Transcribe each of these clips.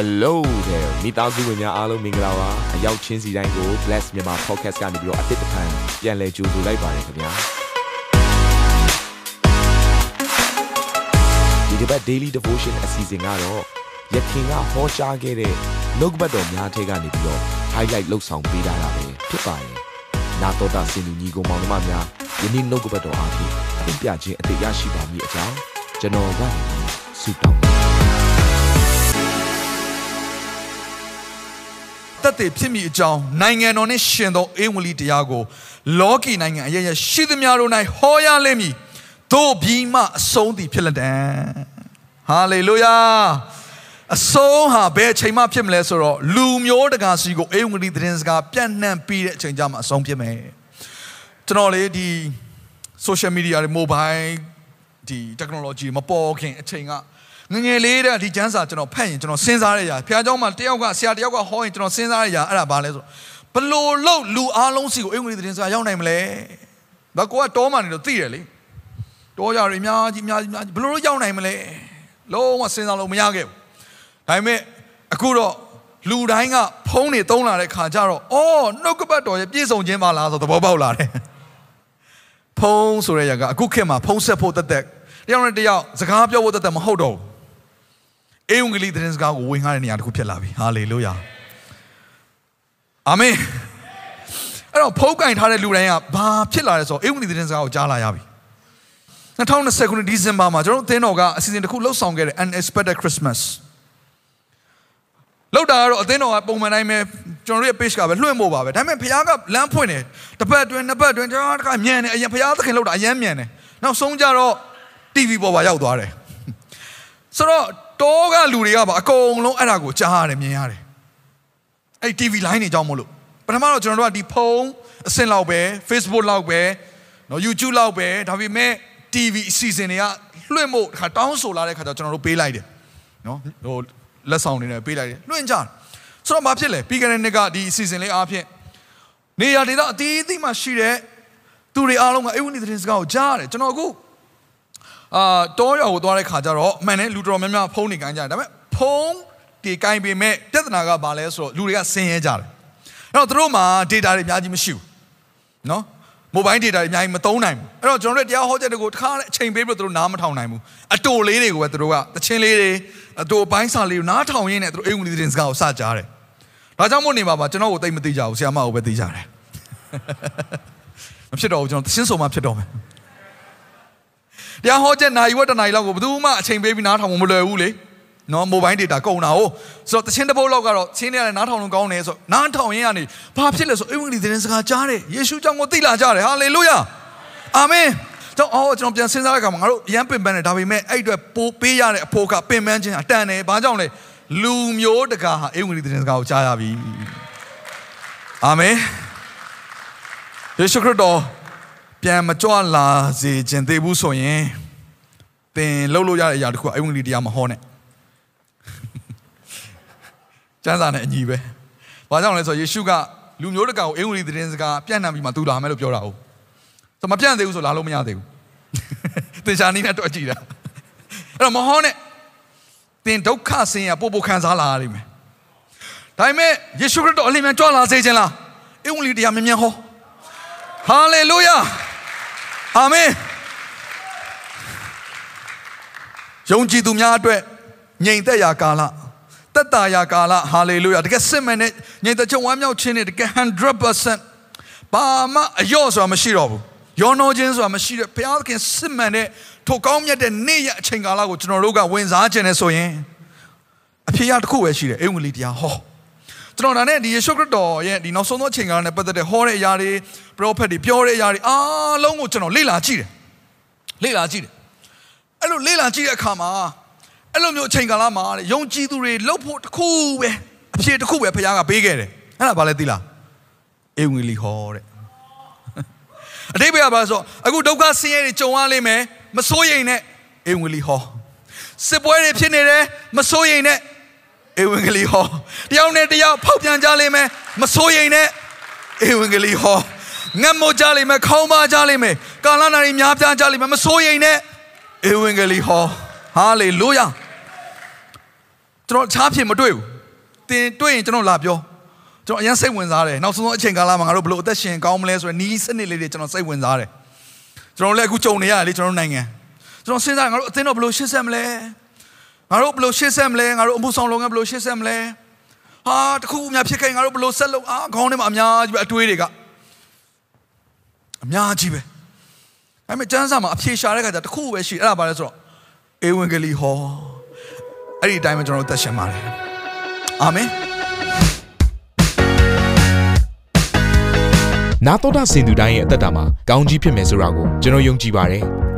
Hello there မိသားစုဝင်များအားလုံးမင်္ဂလာပါအရောက်ချင်းစီတိုင်းကို Bless မြန်မာ Podcast ကနေပြီးတော့အသစ်တစ်ခါပြန်လည်ကြိုဆိုလိုက်ပါတယ်ခင်ဗျာဒီတစ်ပတ် Daily Devotion အစီအစဉ်ကတော့ယခင်ကဟောကြားခဲ့တဲ့နှုတ်ကပတ်တော်များထဲကနေပြီးတော့ highlight လောက်ဆောင်ပေးထားတာပဲဖြစ်ပါတယ်နာတော်တာစင်လူညီကောင်မောင်နှမများယနေ့နှုတ်ကပတ်တော်အားဖြင့်အပြခြင်းအသေးရရှိပါမည်အကြောင်းကျွန်တော်ကနေဆုတောင်း တက်တည်ဖြစ်မိအကြောင်းနိုင်ငံတော်နှင့်ရှင်သောအေဝံလီတရားကိုလောကီနိုင်ငံအရရရှိသမျှတို့၌ဟောရလိမ့်မည်တို့ပြီးမှအဆုံးသည်ဖြစ်လက်တံဟာလေလုယာအဆုံးဟာဘယ်အချိန်မှဖြစ်မလဲဆိုတော့လူမျိုးတကာစီကိုအေဝံလီသတင်းစကားပြန့်နှံ့ပြီးတဲ့အချိန်ကြမှာအဆုံးဖြစ်မယ်ကျွန်တော်လေဒီ social media တွေ mobile ဒီ technology မပေါ်ခင်အချိန်က ငငယ်လေးတဲ့ဒီကျမ်းစာကျွန်တော်ဖတ်ရင်ကျွန်တော်စဉ်းစားရရဘုရားကျောင်းမှာတယောက်ကဆရာတယောက်ကဟောရင်ကျွန်တော်စဉ်းစားရရအဲ့ဒါဘာလဲဆိုဘလို့လို့လူအားလုံးစီကိုအင်္ဂလိပ်သတင်းစကားရောက်နိုင်မလဲဘာကိုကတောမှနေလို့သိရလေတောကြရအများကြီးအများကြီးဘလို့လို့ရောက်နိုင်မလဲလုံးဝစဉ်းစားလို့မရခဲ့ဘူးဒါပေမဲ့အခုတော့လူတိုင်းကဖုန်းတွေသုံးလာတဲ့ခါကျတော့အော်နှုတ်ကပတ်တော်ရဲ့ပြည့်စုံခြင်းပါလားဆိုသဘောပေါက်လာတယ်ဖုန်းဆိုတဲ့ရကအခုခေတ်မှာဖုန်းဆက်ဖို့တက်တက်တယောက်နဲ့တယောက်စကားပြောဖို့တက်တက်မဟုတ်တော့ဘူး အေဝံဂေလိသတင်းစကားကိုဝင်ကားတဲ့နေရာတစ်ခုဖြစ်လာပြီဟာလေလုယာအာမင်အဲ့တော့ဖုန်းကင်ထားတဲ့လူတိုင်းကဘာဖြစ်လာလဲဆိုတော့အေဝံဂေလိသတင်းစကားကိုကြားလာရပြီ2020ခုနှစ်ဒီဇင်ဘာမှာကျွန်တော်တို့အသင်းတော်ကအစီအစဉ်တစ်ခုလှုပ်ဆောင်ခဲ့တဲ့ Unexpected Christmas လောက်တာကတော့အသင်းတော်ကပုံမှန်တိုင်းပဲကျွန်တော်တို့ရဲ့ page ကပဲလွှင့်ဖို့ပါပဲဒါပေမဲ့ဖခင်ကလမ်းဖွင့်တယ်တစ်ပတ်အတွင်းနှစ်ပတ်အတွင်းကျွန်တော်ကမြန်တယ်အရင်ဖခင်သခင်လောက်တာအရင်မြန်တယ်နောက်ဆုံးကြတော့ TV ပေါ်ပါရောက်သွားတယ်ဆိုတော့ တောကလူတွေကပါအကုန်လုံးအဲ့ဒါကိုကြားရတယ်မြင်ရတယ်အဲ့ TV line တွေကြောင်းမလို့ပထမတော့ကျွန်တော်တို့ကဒီဖုန်းအဆင့်လောက်ပဲ Facebook လောက်ပဲနော် YouTube လောက်ပဲဒါပေမဲ့ TV အစီအစဉ်တွေကလွှင့်ဖို့ခါတောင်းဆိုလာတဲ့ခါကျကျွန်တော်တို့ပေးလိုက်တယ်နော်ဟိုလက်ဆောင်တွေနဲ့ပေးလိုက်တယ်လွှင့်ကြဆိုတော့ဘာဖြစ်လဲပြီးခဲ့တဲ့နှစ်ကဒီအစီအစဉ်လေးအားဖြင့်နေရာဒေသအသီးသီးမှာရှိတဲ့သူတွေအားလုံးကအေဝံဂေလိသတင်းစကားကိုကြားရတယ်ကျွန်တော်အခု အာတောရွာကိုသွားတဲ့ခါကျတော့အမှန်နဲ့လူတော်များများဖုန်းနေကိုင်းကြတယ်ဒါပေမဲ့ဖုန်းဒီကိုင်းပေမဲ့ပြဿနာကဘာလဲဆိုတော့လူတွေကဆင်းရဲကြတယ်အဲ့တော့သူတို့မှာ data တွေအများကြီးမရှိဘူးနော် mobile data တွေအများကြီးမသုံးနိုင်ဘူးအဲ့တော့ကျွန်တော်တို့တရားဟောချက်တွေကိုတစ်ခါအချိန်ပေးပြီးတော့သူတို့နားမထောင်နိုင်ဘူးအတိုလေးတွေကိုပဲသူတို့ကတချင်းလေးတွေအတိုအပိုင်းစာလေးကိုနားထောင်ရင်းနဲ့သူတို့အိမ်ဝင်တဲ့စကားကိုစကြားတယ်ဒါကြောင့်မို့နေပါပါကျွန်တော်ကိုသိမသိကြဘူးဆရာမကိုပဲသိကြတယ်မဖြစ်တော့ဘူးကျွန်တော်တချင်းစုံမှဖြစ်တော့မယ် တရားဟောချက်နိုင်ဝက်တနိုင်လောက်ကိုဘယ်သူမှအချိန်ပေးပြီးနားထောင်မလွယ်ဘူးလေနော် mobile data ကုန်တာဟုတ်ဆိုတော့တချင်းတစ်ပုတ်လောက်ကတော့ချင်းနေရတယ်နားထောင်လို့ကောင်းတယ်ဆိုတော့နားထောင်ရင်းကနေဘာဖြစ်လဲဆိုအင်္ဂလိပ်သတင်းစကားကြားတယ်ယေရှုကြောင့်ကိုသိလာကြတယ်ဟာလေလုယာအာမင်တော့အော်ကျွန်တော်ပြန်စဉ်းစားတဲ့အခါမှာငါတို့အရန်ပင်ပန်းတယ်ဒါပေမဲ့အဲ့အတွက်ပိုးပေးရတဲ့အဖို့ကပင်ပန်းခြင်းအတန်တယ်ဘာကြောင့်လဲလူမျိုးတကာဟာအင်္ဂလိပ်သတင်းစကားကိုကြားရပြီအာမင်ယေရှုခရစ်တော် ပြန်မကြွလာစေခြင်းသေးဘူးဆိုရင်သင်လှုပ်လို့ရတဲ့အရာတခုအင်္ဂလိပ်တရားမဟောနဲ့ကျမ်းစာနဲ့အညီပဲ။ဘာကြောင့်လဲဆိုတော့ယေရှုကလူမျိုးတကာကိုအင်္ဂလိပ်သတင်းစကားပြန့်နှံ့ပြီးမှသူလာမယ်လို့ပြောတာဟုတ်။ဆိုမပြန့်သေးဘူးဆိုလာလို့မရသေးဘူး။သင်္ချာနီးနဲ့တွေ့ကြည့်တာ။အဲ့တော့မဟောနဲ့သင်ဒုက္ခဆင်းရဲပို့ပို့ခံစားလာရလိမ့်မယ်။ဒါပေမဲ့ယေရှုခရစ်တော်အလင်းမြန်ကြွလာစေခြင်းလား။အင်္ဂလိပ်တရားမြန်မြန်ဟော။ဟာလေလုယာ။ အာမင်။ယုံကြည်သူများအတွက်ငြိမ်သက်ရာကာလတက်တာရာကာလဟာလေလုယာတကယ်စစ်မှန်တဲ့ညင်တချုံဝမ်းမြောက်ခြင်းနဲ့တကယ်100%ဘာမှအယော့ဆိုတာမရှိတော့ဘူးယောနောခြင်းဆိုတာမရှိတဲ့ဘုရားသခင်စစ်မှန်တဲ့ထိုကောင်းမြတ်တဲ့နေ့ရအချိန်ကာလကိုကျွန်တော်တို့ကဝင်စားခြင်းနဲ့ဆိုရင်အဖြစ်အတစ်ခုပဲရှိတယ်အင်္ဂလိပ်တရားဟော ကျွန်တော်ဒါနဲ့ဒီယေရှုခရစ်တော်ရဲ့ဒီနောက်ဆုံးသောအချိန်ကာလနဲ့ပတ်သက်တဲ့ဟောတဲ့အရာတွေပရောဖက်တွေပြောတဲ့အရာတွေအားလုံးကိုကျွန်တော်လေ့လာကြည့်တယ်လေ့လာကြည့်တယ်အဲ့လိုလေ့လာကြည့်တဲ့အခါမှာအဲ့လိုမျိုးအချိန်ကာလမှာတဲ့ယုံကြည်သူတွေလှုပ်ဖို့တစ်ခုပဲအဖြစ်တစ်ခုပဲဖခင်ကပေးခဲ့တယ်အဲ့ဒါဘာလဲသိလားအေဝံဂေလိဟောတဲ့အတိပ္ပယ်ကဘာဆိုအခုဒုက္ခဆင်းရဲတွေကြုံရလိမ့်မယ်မစိုးရိမ်နဲ့အေဝံဂေလိဟောစစ်ပွဲတွေဖြစ်နေတယ်မစိုးရိမ်နဲ့ အေဝံဂေလိဟောတယောက်နဲ့တယောက်ဖောက်ပြန်ကြလိမ့်မယ်မစိုးရိမ်နဲ့အေဝံဂေလိဟောငတ်မို့ကြလိမ့်မယ်ခေါင်းပါကြလိမ့်မယ်ကာလနာတွေများပြားကြလိမ့်မယ်မစိုးရိမ်နဲ့အေဝံဂေလိဟောဟာလေလုယာကျွန်တော်ချားဖြစ်မတွေ့ဘူးတင်တွေ့ရင်ကျွန်တော်လာပြောကျွန်တော်အရင်စိတ်ဝင်စားတယ်နောက်ဆုံးအချိန်ကာလမှာငါတို့ဘလို့အသက်ရှင်ကောင်းမလဲဆိုတဲ့နီးစနစ်လေးတွေကျွန်တော်စိတ်ဝင်စားတယ်ကျွန်တော်လည်းအခုကြုံနေရတယ်လေကျွန်တော်နိုင်ငံကျွန်တော်စဉ်းစားငါတို့အသင်းတော်ဘလို့ရှေ့ဆက်မလဲ ငါတို့ဘလို့ရှေ့ဆက်မလဲငါတို့အမှုဆောင်လုပ်ငန်းဘလို့ရှေ့ဆက်မလဲဟာတခုအများဖြစ်ခဲ့ငါတို့ဘလို့ဆက်လုပ်အာခေါင်းထဲမှာအများကြီးပဲအတွေးတွေကအများကြီးပဲအဲ့မဲ့ကျမ်းစာမှာအဖြေရှာတဲ့ခါကျတခုပဲရှိအဲ့ဒါပါလဲဆိုတော့ဧဝံဂေလိဟောအဲ့ဒီအတိုင်းပဲကျွန်တော်တို့သက်ရှင်ပါတယ်အာမင်နာတော်တာစင်သူတိုင်းရဲ့အသက်တာမှာကောင်းကြီးဖြစ်မယ်ဆိုတာကိုကျွန်တော်ယုံကြည်ပါတယ်။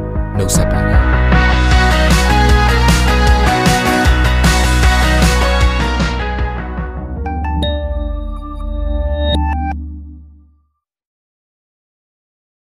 နှုတ်ဆက်ပါတယ်